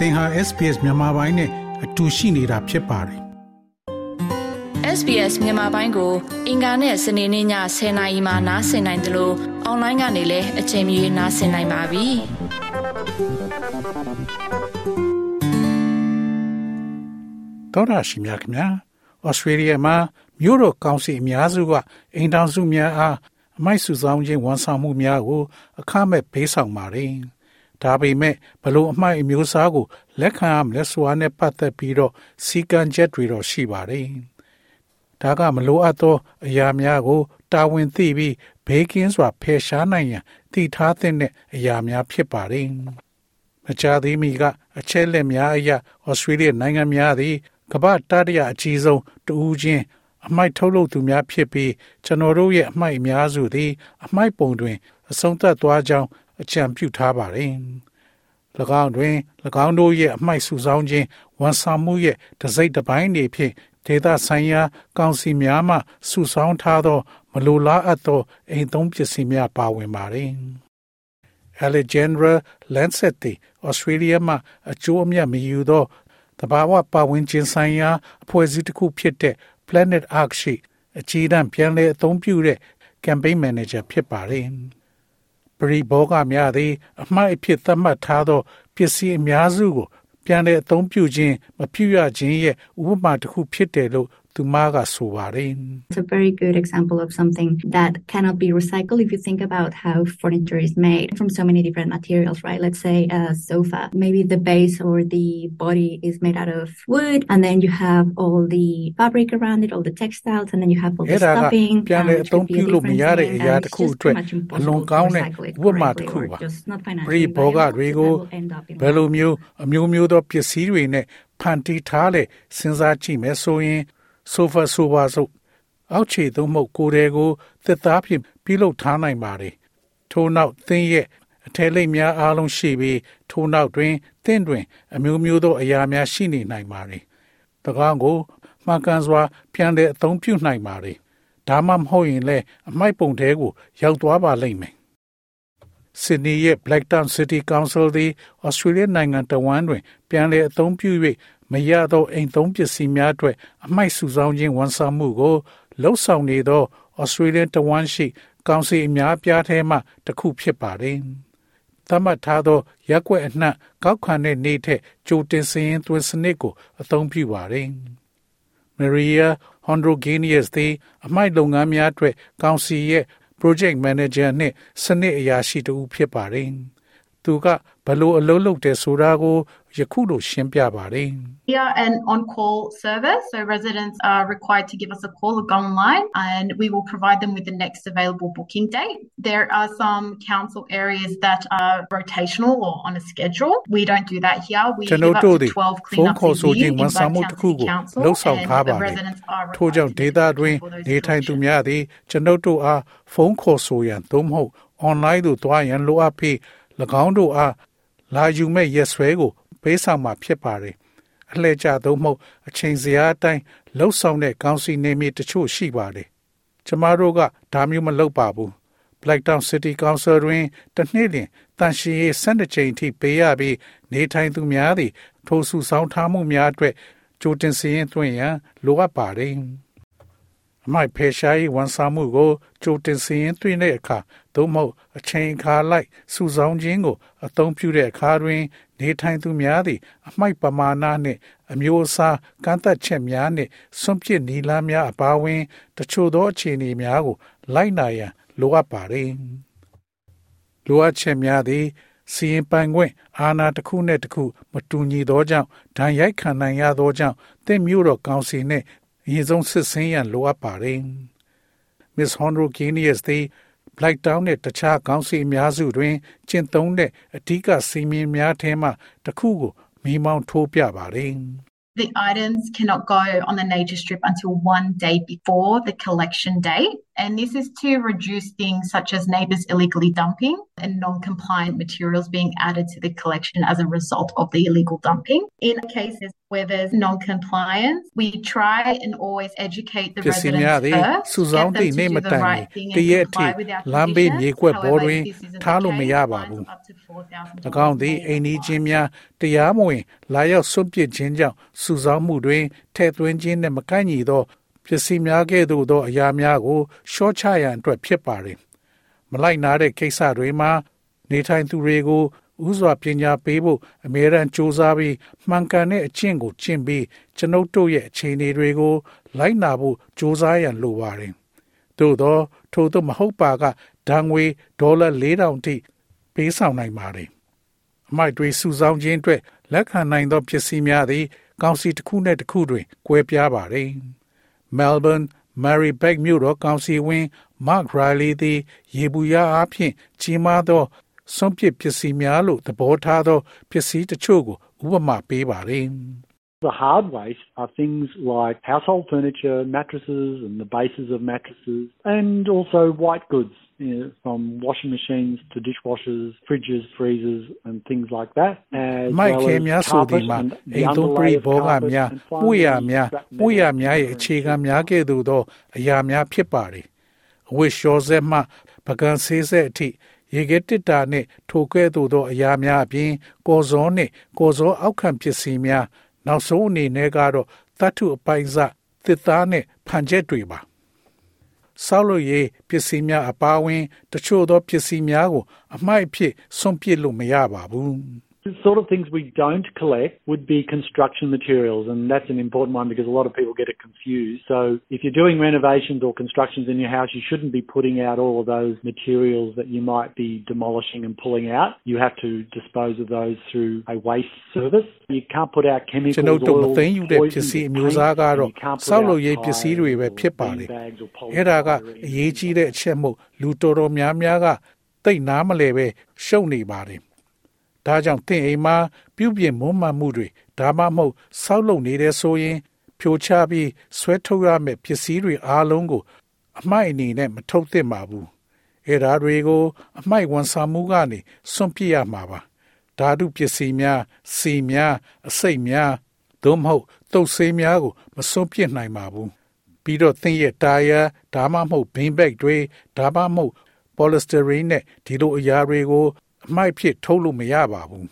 သင်ဟာ SPS မြန်မာပိုင်းနဲ့အတူရှိနေတာဖြစ်ပါတယ် SBS မြန်မာပိုင်းကို အင်ကာနဲ့စနေနေ့ည10:00နာရီမှနားဆင်နိုင်တယ်လို့အွန်လိုင်းကနေလည်းအချိန်မီနားဆင်နိုင်ပါပြီ။တော်ရရှိမြခင်ဗျာ။ဩစတြေးလျမှာမြို့တော်ကောင်စီအများစုကအိမ်တောင်စုများအားအမိုက်စုဆောင်ခြင်းဝန်ဆောင်မှုများကိုအခမဲ့ပေးဆောင်ပါတယ်။ ဒါပေမဲ့ဘလို့အမိုက်အမျိုးအစားကိုလက်ခံရမလဲဆိုတာနဲ့ပတ်သက်ပြီးတော့စီကံချက်တွေတော့ရှိပါတယ်။ဒါကမလိုအပ်သောအရာများကို တာဝန်သိပြီးဘေးကင်းစွာဖယ်ရှားနိုင်ရန်တည်ထားတဲ့အရာများဖြစ်ပါတယ်။မကြသေးမီကအချက်လက်များအရာဩစတြေးလျနိုင်ငံများသည်ကမ္ဘာတတိယအကြီးဆုံးတူးချင်းအမိုက်ထုတ်လုပ်သူများဖြစ်ပြီးကျွန်တော်တို့ရဲ့အမိုက်အများစုသည် အမိုက်ပုံတွင် အဆုံးသတ်သွားကြောင်း အကြံပြုထားပါတယ်။၎င်းတွင်၎င်းတို့ရဲ့အမိုက်စုဆောင်ခြင်းဝန်ဆောင်မှုရဲ့တစိမ့်တစ်ပိုင်းတွေဖြင့်ဒေသဆိုင်ရာ ကောင်စီများမှစုဆောင်ထားသော မလိုလားအပ်သောအိမ်သုံးပစ္စည်းများပါဝင်ပါတယ်။ Alexandra Lancet သည် Australia မှအကျိုးအမြတ်မယူသောတဘာဝပတ်ဝန်းကျင်ဆိုင်ရာအဖွဲ့အစည်းတစ်ခုဖြစ်တဲ့ Planet Ark ရှိအကြီးတန်းပြန်လည်အသုံးပြုတဲ့ campaign manager ဖြစ်ပါတယ်။ ပရိဘောဂများသည် အမှိုက်အဖြစ်သတ်မှတ်ထားသောပစ္စည်းအများစုကို ပြန်လည်အသုံးပြုခြင်းမပြုရခြင်းရဲ့ဥပမာတစ်ခုဖြစ်တယ်လို့ သူမကဆိုပါတယ် It's a very good example of something that cannot be recycled if you think about how furniture is made from so many different materials right let's say a sofa maybe the base or the body is made out of wood and then you have all the fabric around it all the textiles and then you have all the stuffing ပြန်လည်အသုံးပြုလို့မရတဲ့အရာတစ်ခုအတွက်အလွန်ကောင်းတဲ့ဥပမာတစ်ခုပါပရိဘောဂတွေကိုဘယ်လိုမျိုးအမျိုးမျိုးသောပစ္စည်းတွေနဲ့ဖန်တီးထားလဲစဉ်းစားကြည့်မယ်ဆိုရင် ဆိုဖာဆိုပါစို့အောက်ခြေသို့မဟုတ်ကိုယ်တွေကို သက်သားဖြင့်ပြုလုပ်ထားနိုင်ပါတယ်ထို့နောက်သင်ရဲ့အထည်လိပ်များအားလုံးရှိပြီးထို့နောက်တွင်သင်တွင် အမျိုးမျိုးသောအရာများရှိနေနိုင်ပါတယ်။တကားကိုမှန်ကန်စွာ ပြန်လည်အသုံးပြုနိုင်ပါတယ်။ဒါမှမဟုတ်ရင်လည်းအမိုက်ပုံထဲကို ရောက်သွားပါလိမ့်မယ်။ဆစ်ဒနီရဲ့ Blacktown City Council သည် Australia နိုင်ငံတဝန်းတွင် ပြန်လည်အသုံးပြု၍ မရသောအိမ်သုံးပစ္စည်းများအတွက်အမိုက်စုဆောင်ခြင်းဝန်ဆောင်မှုကိုလှုပ်ဆောင်နေသော Australian တဝမ်းရှိ ကောင်စီအများပြားထဲမှတစ်ခုဖြစ်ပါတယ်။သတ်မှတ်ထားသောရက်ွက်အနှံ့ကောက်ခံတဲ့နေ့ထက်ကြိုတင်စည်ရင်သွင်းစနစ်ကိုအသုံးပြုပါတယ်။ Maria Hondrogenius သည်အမိုက်လုပ်ငန်းများအတွက်ကောင်စီရဲ့ project manager နှင့်စနစ်အရာရှိတူဖြစ်ပါတယ်။သူကဘလို့အလုပ်လုပ်တယ်ဆိုတာကို ယခုလိုရှင်းပြပါတယ် We are an on-call service, so residents are required to give us a call or go online, and we will provide them with the next available booking date. There are some council areas that are rotational or on a schedule. We don't do that here. We give up to 12 cleanups a year in both county council, and the residents are ထို့ကြောင့်ဒေသတွင်းနေထိုင်သူများသည်ကျွန်ုပ်တို့အားဖုန်းခေါ်ဆိုရန်သို့မဟုတ် online သို့တွားရန်လိုအပ်ပြီး၎င်းတို့အားလာယူမဲ့ရက်ဆွဲကို ပေးဆောင်မှာဖြစ်ပါတယ်အလှည့်ကျသုံးမှုအချိန်စရာအတိုင်းလှုပ်ဆောင်တဲ့ကောင်းစီနေမီတချို့ရှိပါတယ်ကျမတို့ကဒါမျိုးမလုပ်ပါဘူး Blacktown City Council တွင်တနှစ်လျင်တန်ရှင်းရေး12ချိန်ထိပေးရပြီးနေထိုင်သူများသည်ထိုစုဆောင်ထားမှုများအတွက်ကြိုတင်စည်ရင်သွင်းရန်လိုအပ်ပါတယ် အမိုက်ဖေရှားရေးဝန်ဆောင်မှုကိုကြိုတင်စည်ရင်သွင်းတဲ့အခါသို့မဟုတ်အချိန်အခါလိုက်စုဆောင်ခြင်းကိုအသုံးပြုတဲ့အခါတွင် နေထိုင်သူများသည် အမိုက်ပမာဏနှင့်အမျိုးအစားကန့်သက်ချက်များနှင့်စွန့်ပစ်နီလန်းများအပါအဝင်တချို့သောအခြေအနေများကို လိုက်နာရန်လိုအပ်ပါသည်လိုအပ်ချက်များသည်စီရင်ပိုင်ခွင့်အာဏာတစ်ခုနဲ့တစ်ခုမတူညီသောကြောင့်ဒဏ်ရိုက်ခံနိုင်ရသောကြောင့်တင့်မျိုးတော်ကောင်စီနှင့် အရင်ဆုံးစစ်ဆင်းရန်လိုအပ်ပါတယ်။ Miss Honro Genius သည် Black Town နဲ့တခြားကောင်းစီအများစုတွင်ကျင့်သုံးတဲ့အဓိကစီမင်းများထဲမှတစ်ခုကိုမိမောင်းထိုးပြပါတယ်။ The items cannot go on the nature strip until one day before the collection date. And this is to reduce things such as neighbours illegally dumping and non compliant materials being added to the collection as a result of the illegal dumping. In cases where there's non compliance, we try and always educate the ပစ္စည်းများ residents သည် first, စုဆောင်း get သည့် them နေ့ to မ do the တိုင်မီ right thing တ and ရက်အထိ comply with our လမ်းဘေး conditions. မြေကွက်ပေါ်တွင် However, if this isn't ထားလို့မ the ရ case, ပါ fines ဘူး of up to $4,000 ၎င်းသည် may အိမ်နီး apply. ချင်းများတရားမဝင်လာရောက်ဆွန့်ပစ်ခြင်းကြောင့်စုဆောင်းမှုတွင်ထည့်သွင်းခြင်းနှင့်မကိုက်ညီသောပစ္စည်းများကဲ့သို့သောအရာများကိုရှော့ချရန်အတွက်ဖြစ်ပါသည်မလိုက်နာတဲ့ကိစ္စတွေမှာနေထိုင်သူတွေကို ဥစွာပညာပေးဖို့အမြဲတမ်းကြိုးစားပြီးမှန်ကန်တဲ့အကျင့်ကိုကျင့်ပြီးကျွန်ုပ်တို့ရဲ့အခြေအနေတွေကို လိုက်နာဖို့ကြိုးစားရန်လိုပါတယ်။သို့သောထို့သို့မဟုတ်ပါကဒဏ်ငွေဒေါ်လာ4000ထိပေးဆောင်နိုင်ပါတယ်။အမိုက်တွေစုဆောင်းခြင်းအတွက်လက်ခံနိုင်သောပစ္စည်းများသည် ကောင်စီတစ်ခုနှင့်တစ်ခုတွင်ကွဲပြားပါတယ်။ Melbourne Mary Beck မြို့တော်ကောင်စီဝင် Mark Riley သည် ရေဘူးရအားဖြင့်ကြီးမားသော စွန့်ပစ်ပစ္စည်းများလို့သဘောထားသောပစ္စည်းတချို့ကိုဥပမာပေးပါတယ် The hard waste are things like household furniture, mattresses, and the bases of mattresses, and also white goods, you know, from washing machines to dishwashers, fridges, freezers, and things like that. As မိုက် well ခဲ as များဆိုသည် carpet မှာ and အိ the မ်သုံးပရိ underlay of ဘောဂ carpet များ and မှုရ finally များ scrap မှုရ metal များရဲ့အခြေခံများကဲ့သို့သောအရာများဖြစ်ပါတယ်အဝိရှောစက်မှပကံဆေးဆက်အထိ ရေခဲတစ်တာနှင့်ထိုကဲ့သို့သောအရာများအပြင်ကော်စောနှင့်ကော်စောအောက်ခံပစ္စည်းများနောက်ဆုံးအနေနဲ့ကတော့တတ်ထုအပိုင်းစသစ်သားနှင့်ဖန်ချက်တွေပါဆောက်လုပ်ရေးပစ္စည်းများအပါအဝင် တချို့သောပစ္စည်းများကို အမိုက်အဖြစ်ဆွန့်ပစ်လို့မရပါဘူး The sort of things we don't collect would be construction materials, and that's an important one because a lot of people get it confused. So, if you're doing renovations or constructions in your house, you shouldn't be putting out all of those materials that you might be demolishing and pulling out. You have to dispose of those through a waste service. You can't put out ကျွန် chemicals, တော်တို့မ oils, သိမ်းယူတဲ့ပ poisons, စ္စည်းအ paint, မျိုးအစားကတော့ and you can't put ဆောက်လုပ် out ရေးပစ္စည်းတွေပဲ tires ဖြစ်ပါ or လေ beanbags or အဲ့ဒါက polyester အရေးကြီးတဲ့အချက်မို့လူတော်တော်များများကတိတ်နားမလဲပဲရှုံနေပါတယ် ဒါကြောင့်တင့်အိမ်မှာပြုပြင်မွမ်းမံမှုတွေဒါမှမဟုတ်ဆောက်လုပ်နေတဲ့ဆိုရင် ဖြိုချပြီးဆွဲထုတ်ရမယ့်ပစ္စည်းတွေအားလုံးကို အမိုက်အနေနဲ့မထုတ်သင့်ပါဘူးအဲ့ဒါတွေကို အမိုက်ဝန်ဆောင်မှုကနေစွန့်ပစ်ရမှာပါဓာတုပစ္စည်းများစီများအစိတ်များသို့မဟုတ်တုပ်ဆေးများကိုမစွန့်ပစ်နိုင်ပါဘူးပြီးတော့သင်ရဲ့တာယာဒါမှမဟုတ်ဘင်းဘက်တွေဒါမှမဟုတ်ပေါ်လစတာရင်းနဲ့ဒီလိုအရာတွေကို အမိုက်ဖြစ်ထုတ်လို့မရပါဘူး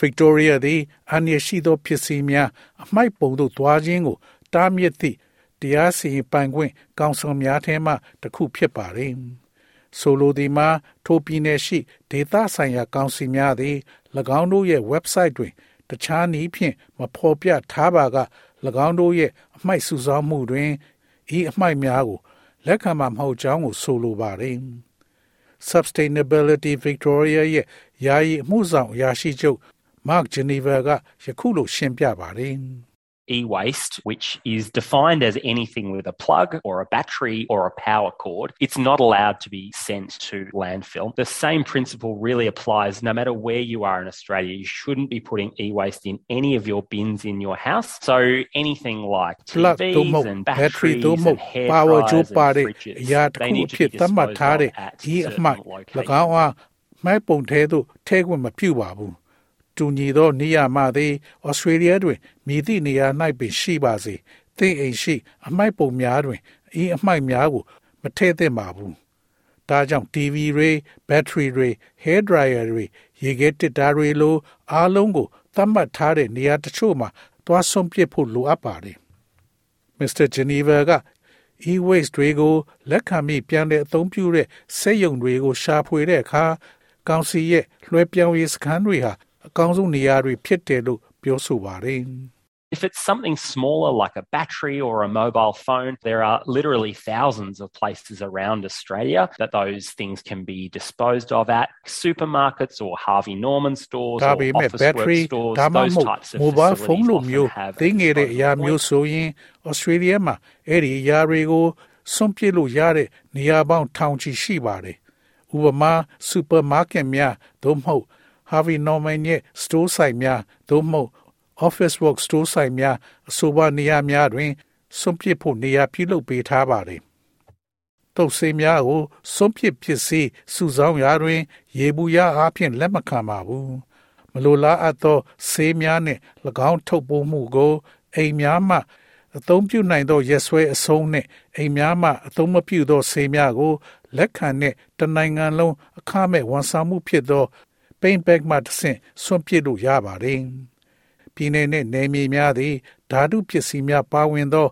Victoria သည်အန်ရရှိသောဖြစ်စီများအမိုက်ပုံသို့သွားခြင်းကို တားမြစ်သည့်တရားစီရင်ပိုင်ခွင့်ကောင်ဆောင်များထဲမှတစ်ခုဖြစ်ပါတယ်။ဆိုလိုသည်မှာထိုပြည်နယ်ရှိဒေသဆိုင်ရာကောင်စီများသည်၎င်းတို့ရဲ့ website တွင် တခြားနည်းဖြင့်မဖော်ပြထားပါက၎င်းတို့ရဲ့အမိုက်စုဆောင်းမှုတွင်ဤအမိုက်များကိုလက်ခံမှာမဟုတ်ကြောင်းကိုဆိုလိုပါတယ်။ Sustainability Victoria ရဲ့ယာယီအမှုဆောင်အရာရှိချုပ် Mark Geneva ကယခုလိုရှင်းပြပါတယ်။ e-waste, which is defined as anything with a plug or a battery or a power cord, it's not allowed to be sent to landfill. The same principle really applies no matter where you are in Australia. You shouldn't be putting e-waste in any of your bins in your house. So anything like plug သို့မ TVs ဟုတ် and ဘက်ထရီ batteries သို့မဟုတ် and hair power ကြိုး dryers ပါ and တဲ့အ fridges, ရာတစ် they ခု need အ to ဖြစ် be သတ်မှတ် disposed ထားတဲ့ of at ဤအ certain မှိုက် locations. ၎င်းအားမိုက်ပုံထဲသို့ထဲခွင့်မပြုပါဘူး တူညီသောနေရာမှသည်ဩစတြေးလျတွင်မြည်သည့်နေရာ၌ပင်ရှိပါစေသင်အိမ်ရှိ အမိုက်ပုံများတွင်ဤအမိုက်များကို မထည့်သင့်ပါဘူးဒါကြောင့် TV တွေဘက်ထရီတွေ hair dryer တွေရေခဲတစ်တာတွေလိုအားလုံးကိုသတ်မှတ်ထားတဲ့နေရာတချို့မှာသွားဆုံးပစ်ဖို့လိုအပ်ပါတယ် Mr. Geneva က e-waste တွေကိုလက်ခံပြီးပြန်လည်အသုံးပြုတဲ့စက်ရုံတွေကိုရှာဖွေတဲ့အခါကောင်စီရဲ့လွှဲပြောင်းရေးစခန်းတွေဟာ အကောင်းဆုံးနေရာတွေဖြစ်တယ်လို့ပြောဆိုပါတယ်။ If it's something smaller like a battery or a mobile phone, there are literally thousands of places around Australia that those things can be disposed of at supermarkets or Harvey Norman stores ဒါ or ပေမဲ့ office battery work stores. ဒါမှမ Those ဟုတ် types of mobile phone facilities လို often မျိုး have သိငယ်တဲ့အရာ disposal မျိုး points. ဆိုရင် Australia မှာအဲ့ဒီအရာတွေကိုစွန့်ပစ်လို့ရတဲ့နေရာပေါင်းထောင်ချီရှိပါတယ်။ဥပမာ supermarket များသို့မဟုတ် Harvey Norman ရဲ့ store site များသို့မဟုတ် office work store site များအဆိုပါနေရာများတွင်စွန့်ပစ်ဖို့နေရာပြုလုပ်ပေးထားပါတယ်။တုပ်ဆေးများကိုစွန့်ပစ်ပစ္စည်းစုဆောင်းရာတွင် ရေဘူးရအားဖြင့်လက်မခံပါဘူးမလိုလားအပ်သောဆေးများနှင့်၎င်းထုတ်ပိုးမှုကိုအိမ်များမှအသုံးပြုနိုင်သောရက်ဆွဲအဆုံးနှင့်အိမ်များမှအသုံးမပြုသောဆေးများကိုလက်ခံနှင့်တနိုင်ငံလုံးအခမဲ့ဝန်ဆောင်မှုဖြစ်သော paint bag မှတစ်ဆင့်ဆွန့်ပစ်လို့ရပါတယ်။ပြည်내နှင့်နယ်မြေများသည်ဓာတုပစ္စည်းများပါဝင်သော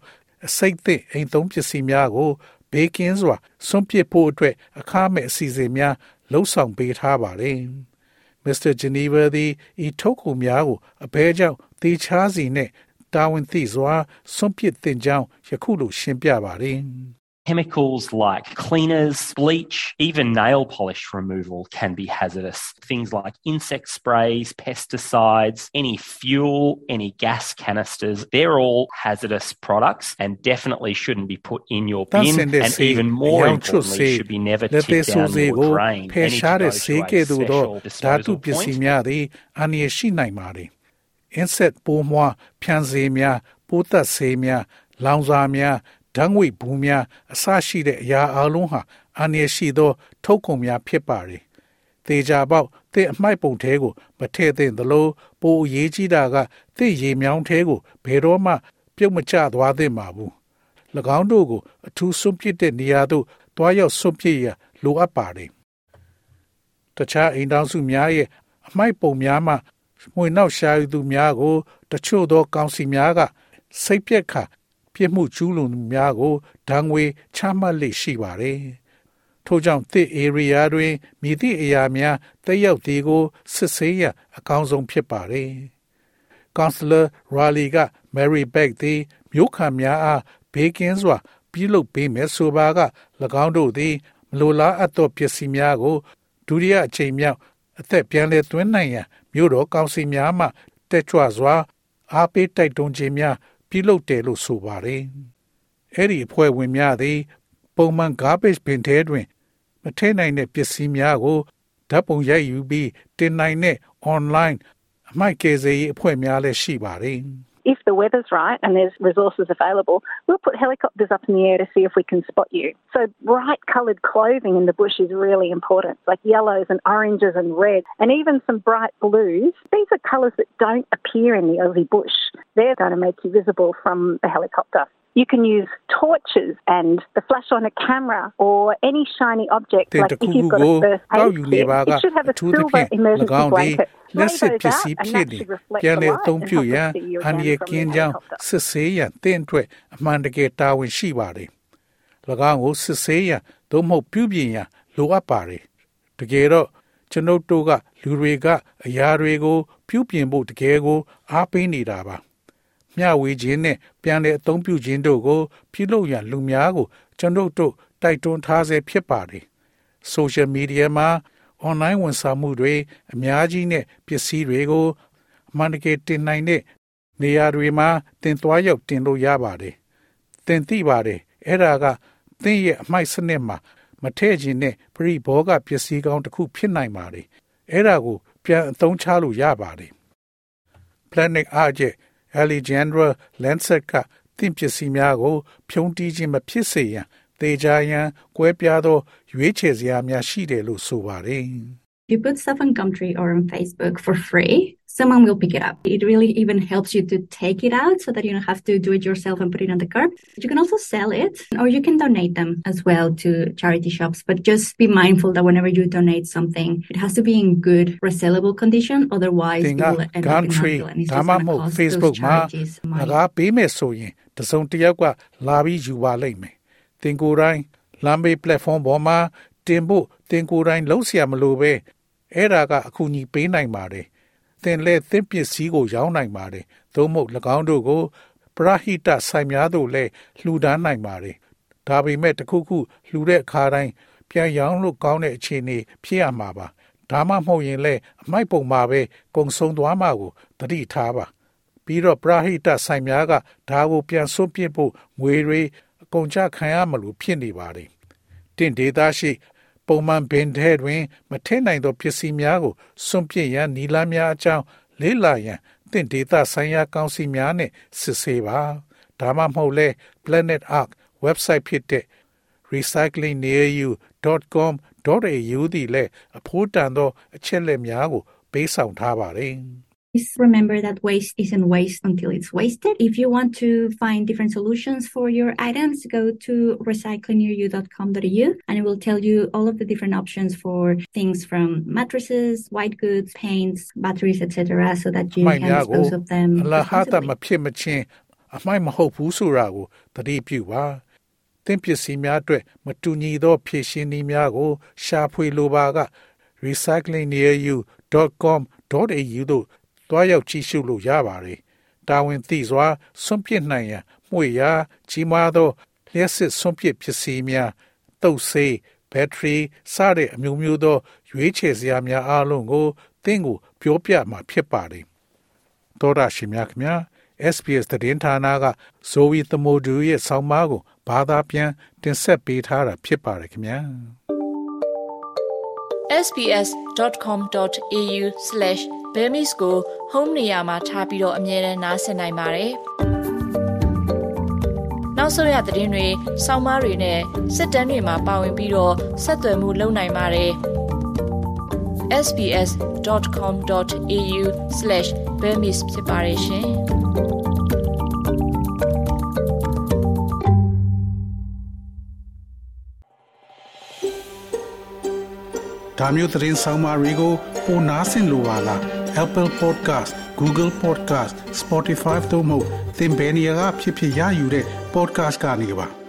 အစိတ်သစ်အိမ်သုံးပစ္စည်းများကိုဘေးကင်းစွာဆွန့်ပစ်ဖို့အတွက်အခမဲ့အစီအစဉ်များလှုံ့ဆော်ပေးထားပါတယ်။ Mr. Geneva သည်ဤထုတ်ကူများကိုအဘဲကြောင့်တေချားစီနှင့်တာဝန်သိစွာစွန့်ပစ်တင်ကြောင်းယခုလိုရှင်းပြပါတယ်။ Chemicals like cleaners, bleach, even nail polish removal can be hazardous. Things like insect sprays, pesticides, any fuel, any gas canisters, they're all hazardous products and definitely shouldn't be put in your bin. And even more importantly, should be never tipped down your drain. They need to go to a special disposal point. insect ပိုးမွှားဖြန့်စေများပိုးသက်စေများလောင်စာများ ဓာတ်ငွေ့ဘူးများအစရှိတဲ့အရာအလုံးဟာအန္တရာယ်ရှိသော ထုတ်ကုန်များဖြစ်ပါれ။သေချာပေါက်သည့်အမိုက်ပုံထဲကိုမထည့်သင့်သလိုပိုအရေးကြီးတာကသည့်ရေမြောင်းထဲကိုဘယ်တော့မှပြုတ်မကျသွားသင့်ပါဘူး။၎င်းတို့ကိုအထူးစွန့်ပစ်တဲ့နေရာသို့တွားရောက်စွန့်ပစ်ရလိုအပ်ပါတယ်။တခြားအိမ်တောင်စုများရဲ့အမိုက်ပုံများမှမွေနောက်ရှာယူသူများကို တချို့သောကောင်စီများကစိတ်ပြက်ခါ ပြစ်မှုကျူးလွန်များကိုဒဏ်ငွေချမှတ်လေ့ရှိပါတယ်။ထို့ကြောင့်တစ် area တွင်မြည်သည့်အရာများတက်ရောက်သည်ကိုစစ်ဆေးရအကောင်းဆုံးဖြစ်ပါတယ်။ Counselor Raleigh က Mary Beck သည်မြို့ခံများအားဘေးကင်းစွာပြုလုပ်ပေးမယ်ဆိုပါက၎င်းတို့သည်မလိုလားအပ်သောပစ္စည်းများကိုဒုတိယအချိန်မြောက်အသက်ပြန်လည်သွင်းနိုင်ရန်မြို့တော်ကောင်စီများမှတက်ကြွစွာအားပေးတိုက်တွန်းခြင်းများ ပြုလုပ်တယ်လို့ဆိုပါတယ်။အဲ့ဒီအဖွဲ့ဝင်များသည် ပုံမှန် garbage bin ထဲတွင် မထည့်နိုင်တဲ့ပစ္စည်းများကိုဓာတ်ပုံရိုက်ယူပြီးတင်နိုင်တဲ့ online အမိုက်ကယ်ဆယ်ရေးအဖွဲ့များလည်းရှိပါတယ်။ if the weather's right and there's resources available, we'll put helicopters up in the air to see if we can spot you. So bright coloured clothing in the bush is really important, like yellows and oranges and reds, and even some bright blues. These are colours that don't appear in the Aussie bush. They're going to make you visible from the helicopter. You can use torches and the flash on a camera or any shiny object. Like if you've got a first aid kit, it should have a silver emergency blanket. လက်စစ်ပစ္စည်းဖြစ်နေပြန်လည်အသုံးပြုရန်အန္တရာယ်ကင်းကြောင်းစစ်ဆေးရန်တင့်အတွက်အမှန်တကယ်တာဝန်ရှိပါတယ်။၎င်းကိုစစ်ဆေးရန်သို့မဟုတ်ပြုပြင်ရန်လိုအပ်ပါတယ်။တကယ်တော့ကျွန်ုပ်တို့ကလူတွေကအရာတွေကို ပြုပြင်ဖို့တကယ်ကို အားပေးနေတာပါ။ မျှဝေခြင်းနဲ့ပြန်လည်အသုံးပြုခြင်းတို့ကိုပြုလုပ်ရန်လူများကိုကျွန်ုပ်တို့တိုက်တွန်းထားဆဲဖြစ်ပါတယ်။ social media မှာ online ဝန်ဆောင်မှုတွေအများကြီးနဲ့ပစ္စည်းတွေကိုအမှန်တကယ်တင်နိုင်တဲ့နေရာတွေမှာတင်သွားရောက်တင်လို့ရပါတယ်။တင်သိပါတယ်အဲ့ဒါကသင်ရဲ့အမိုက်စနစ်မှာမထည့်ခြင်းနဲ့ပရိဘောဂပစ္စည်းကောင်းတစ်ခုဖြစ်နိုင်ပါတယ်။အဲ့ဒါကိုပြန်အသုံးချလို့ရပါတယ်။ Planet Art ရဲ့ Alexandra Lancet ကသင်ပစ္စည်းများကို ဖြုံးတီးခြင်းမဖြစ်စေရန်သေချာရန်ကွဲပြားသော ရွေးချယ်စရာများရှိတယ်လို့ဆိုပါတယ်။ You put stuff on Gumtree or on Facebook for free someone will pick it up. It really even helps you to take it out so that you don't have to do it yourself and put it on the curb. You can also sell it or you can donate them as well to charity shops. But just be mindful that whenever you donate something, it has to be in good resellable condition. Otherwise, you will end up in landfill and it's just going to cost Facebook those charities money. ငါပေးမယ်ဆိုရင်တစုံတယောက်ကလာပြီးယူပါလိမ့်မယ်။သင်ကိုယ်တိုင်လမ်းဘေး platform ပေါ်မှာတင်ဖို့သင်ကိုယ်တိုင်လုံးเสียမလို့ပဲ အဲ့ဒါကအကူအညီပေးနိုင်ပါတယ်သင်လည်းသင်ပစ္စည်းကိုရောင်းနိုင်ပါတယ်။သို့မဟုတ်၎င်းတို့ကိုပရဟိတဆိုင်များတို့လည်းလှူဒန်းနိုင်ပါတယ်။ဒါပေမဲ့တခုခုလှူတဲ့အခါတိုင်းပြန်ရောင်းလို့ကောင်းတဲ့အခြေအနေဖြစ်ရမှာပါ။ဒါမှမဟုတ်ရင်လည်းအမိုက်ပုံမှာပဲကုံဆုံးသွားမှာကိုတတိထားပါ။ပြီးတော့ပရဟိတဆိုင်များကဒါကိုပြန်စွန့်ပစ်ဖို့ငွေတွေအကုန်ကြခံရမလို့ဖြစ်နေပါတယ်။တင့်ဒေတာရှိ ပုံမှန်ဘင်ထဲတွင် မထည့်နိုင်သောပစ္စည်းများကိုစွန့်ပစ်ရန်နီလာများအကြောင်းလေးလာရန်တင့်ဒေတာဆိုင်ရာကောင်းစီများနှင့်စစ်ဆေးပါဒါမှမဟုတ်လဲ Planet Ark website ဖြစ်တဲ့ recyclingnearyou.com.au သည်လည်းအဖို့တန်သောအချက်လက်များကိုပေးဆောင်ထားပါတယ်။ Please remember that waste isn't waste until it's wasted. If you want to find different solutions for your items, go to recyclingnearyou.com.au and it will tell you all of the different options for things from mattresses, white goods, paints, batteries, etc. so that you can dispose of them. အလဟာတမဖြစ်မချင်းအမိုက်မဟုတ်ဘူးဆိုတာကိုသတိပြုပါ။သင်ပစ္စည်းများအတွက်မတူညီသောဖြည့်ရှင်းနည်းများကို ရှာဖွေလိုပါက recyclingnearyou.com.au သို့ တွားရောက်ကြည့်ရှုလို့ရပါတယ်။တာဝန်သိစွာဆွန့်ပစ်နိုင်ရန်မှွေရာကြီးမားသောလျှက်စစ်ဆွန့်ပစ်ပစ္စည်းများတုပ်ဆေးဘက်ထရီစတဲ့အမျိုးမျိုးသော ရွေးချယ်စရာများအားလုံးကိုသင်ကို ပြောပြမှာဖြစ်ပါတယ်။သောတာရှင်များခင်ဗျာ SPS သတင်းဌာနကဇိုဝီသမိုဒူရဲ့ဆောင်းပါးကိုဘာသာပြန်တင်ဆက်ပေးထားတာဖြစ်ပါတယ်ခင်ဗျာ sbs.com.au/bemis ကို home နေရာမှာထားပြီးတော့အမြဲတမ်းနှားဆင်နိုင်ပါတယ်။နောက်ဆုံးရသတင်းတွေ၊စောင်းမားတွေနဲ့စစ်တမ်းတွေမှာပါဝင်ပြီးတော့ဆက်သွယ်မှုလုပ်နိုင်ပါတယ်။ sbs.com.au/bemis ဖြစ်ပါတယ်ရှင်။။ဒါမျိုးသတင်းဆောင်မာတွေကိုပိုနားဆင်လိုပါလား Apple Podcast Google Podcast Spotify တို့မှာသင်ပင်ရာဖြစ်ဖြစ်ရယူတဲ့ podcast ကနေပါ။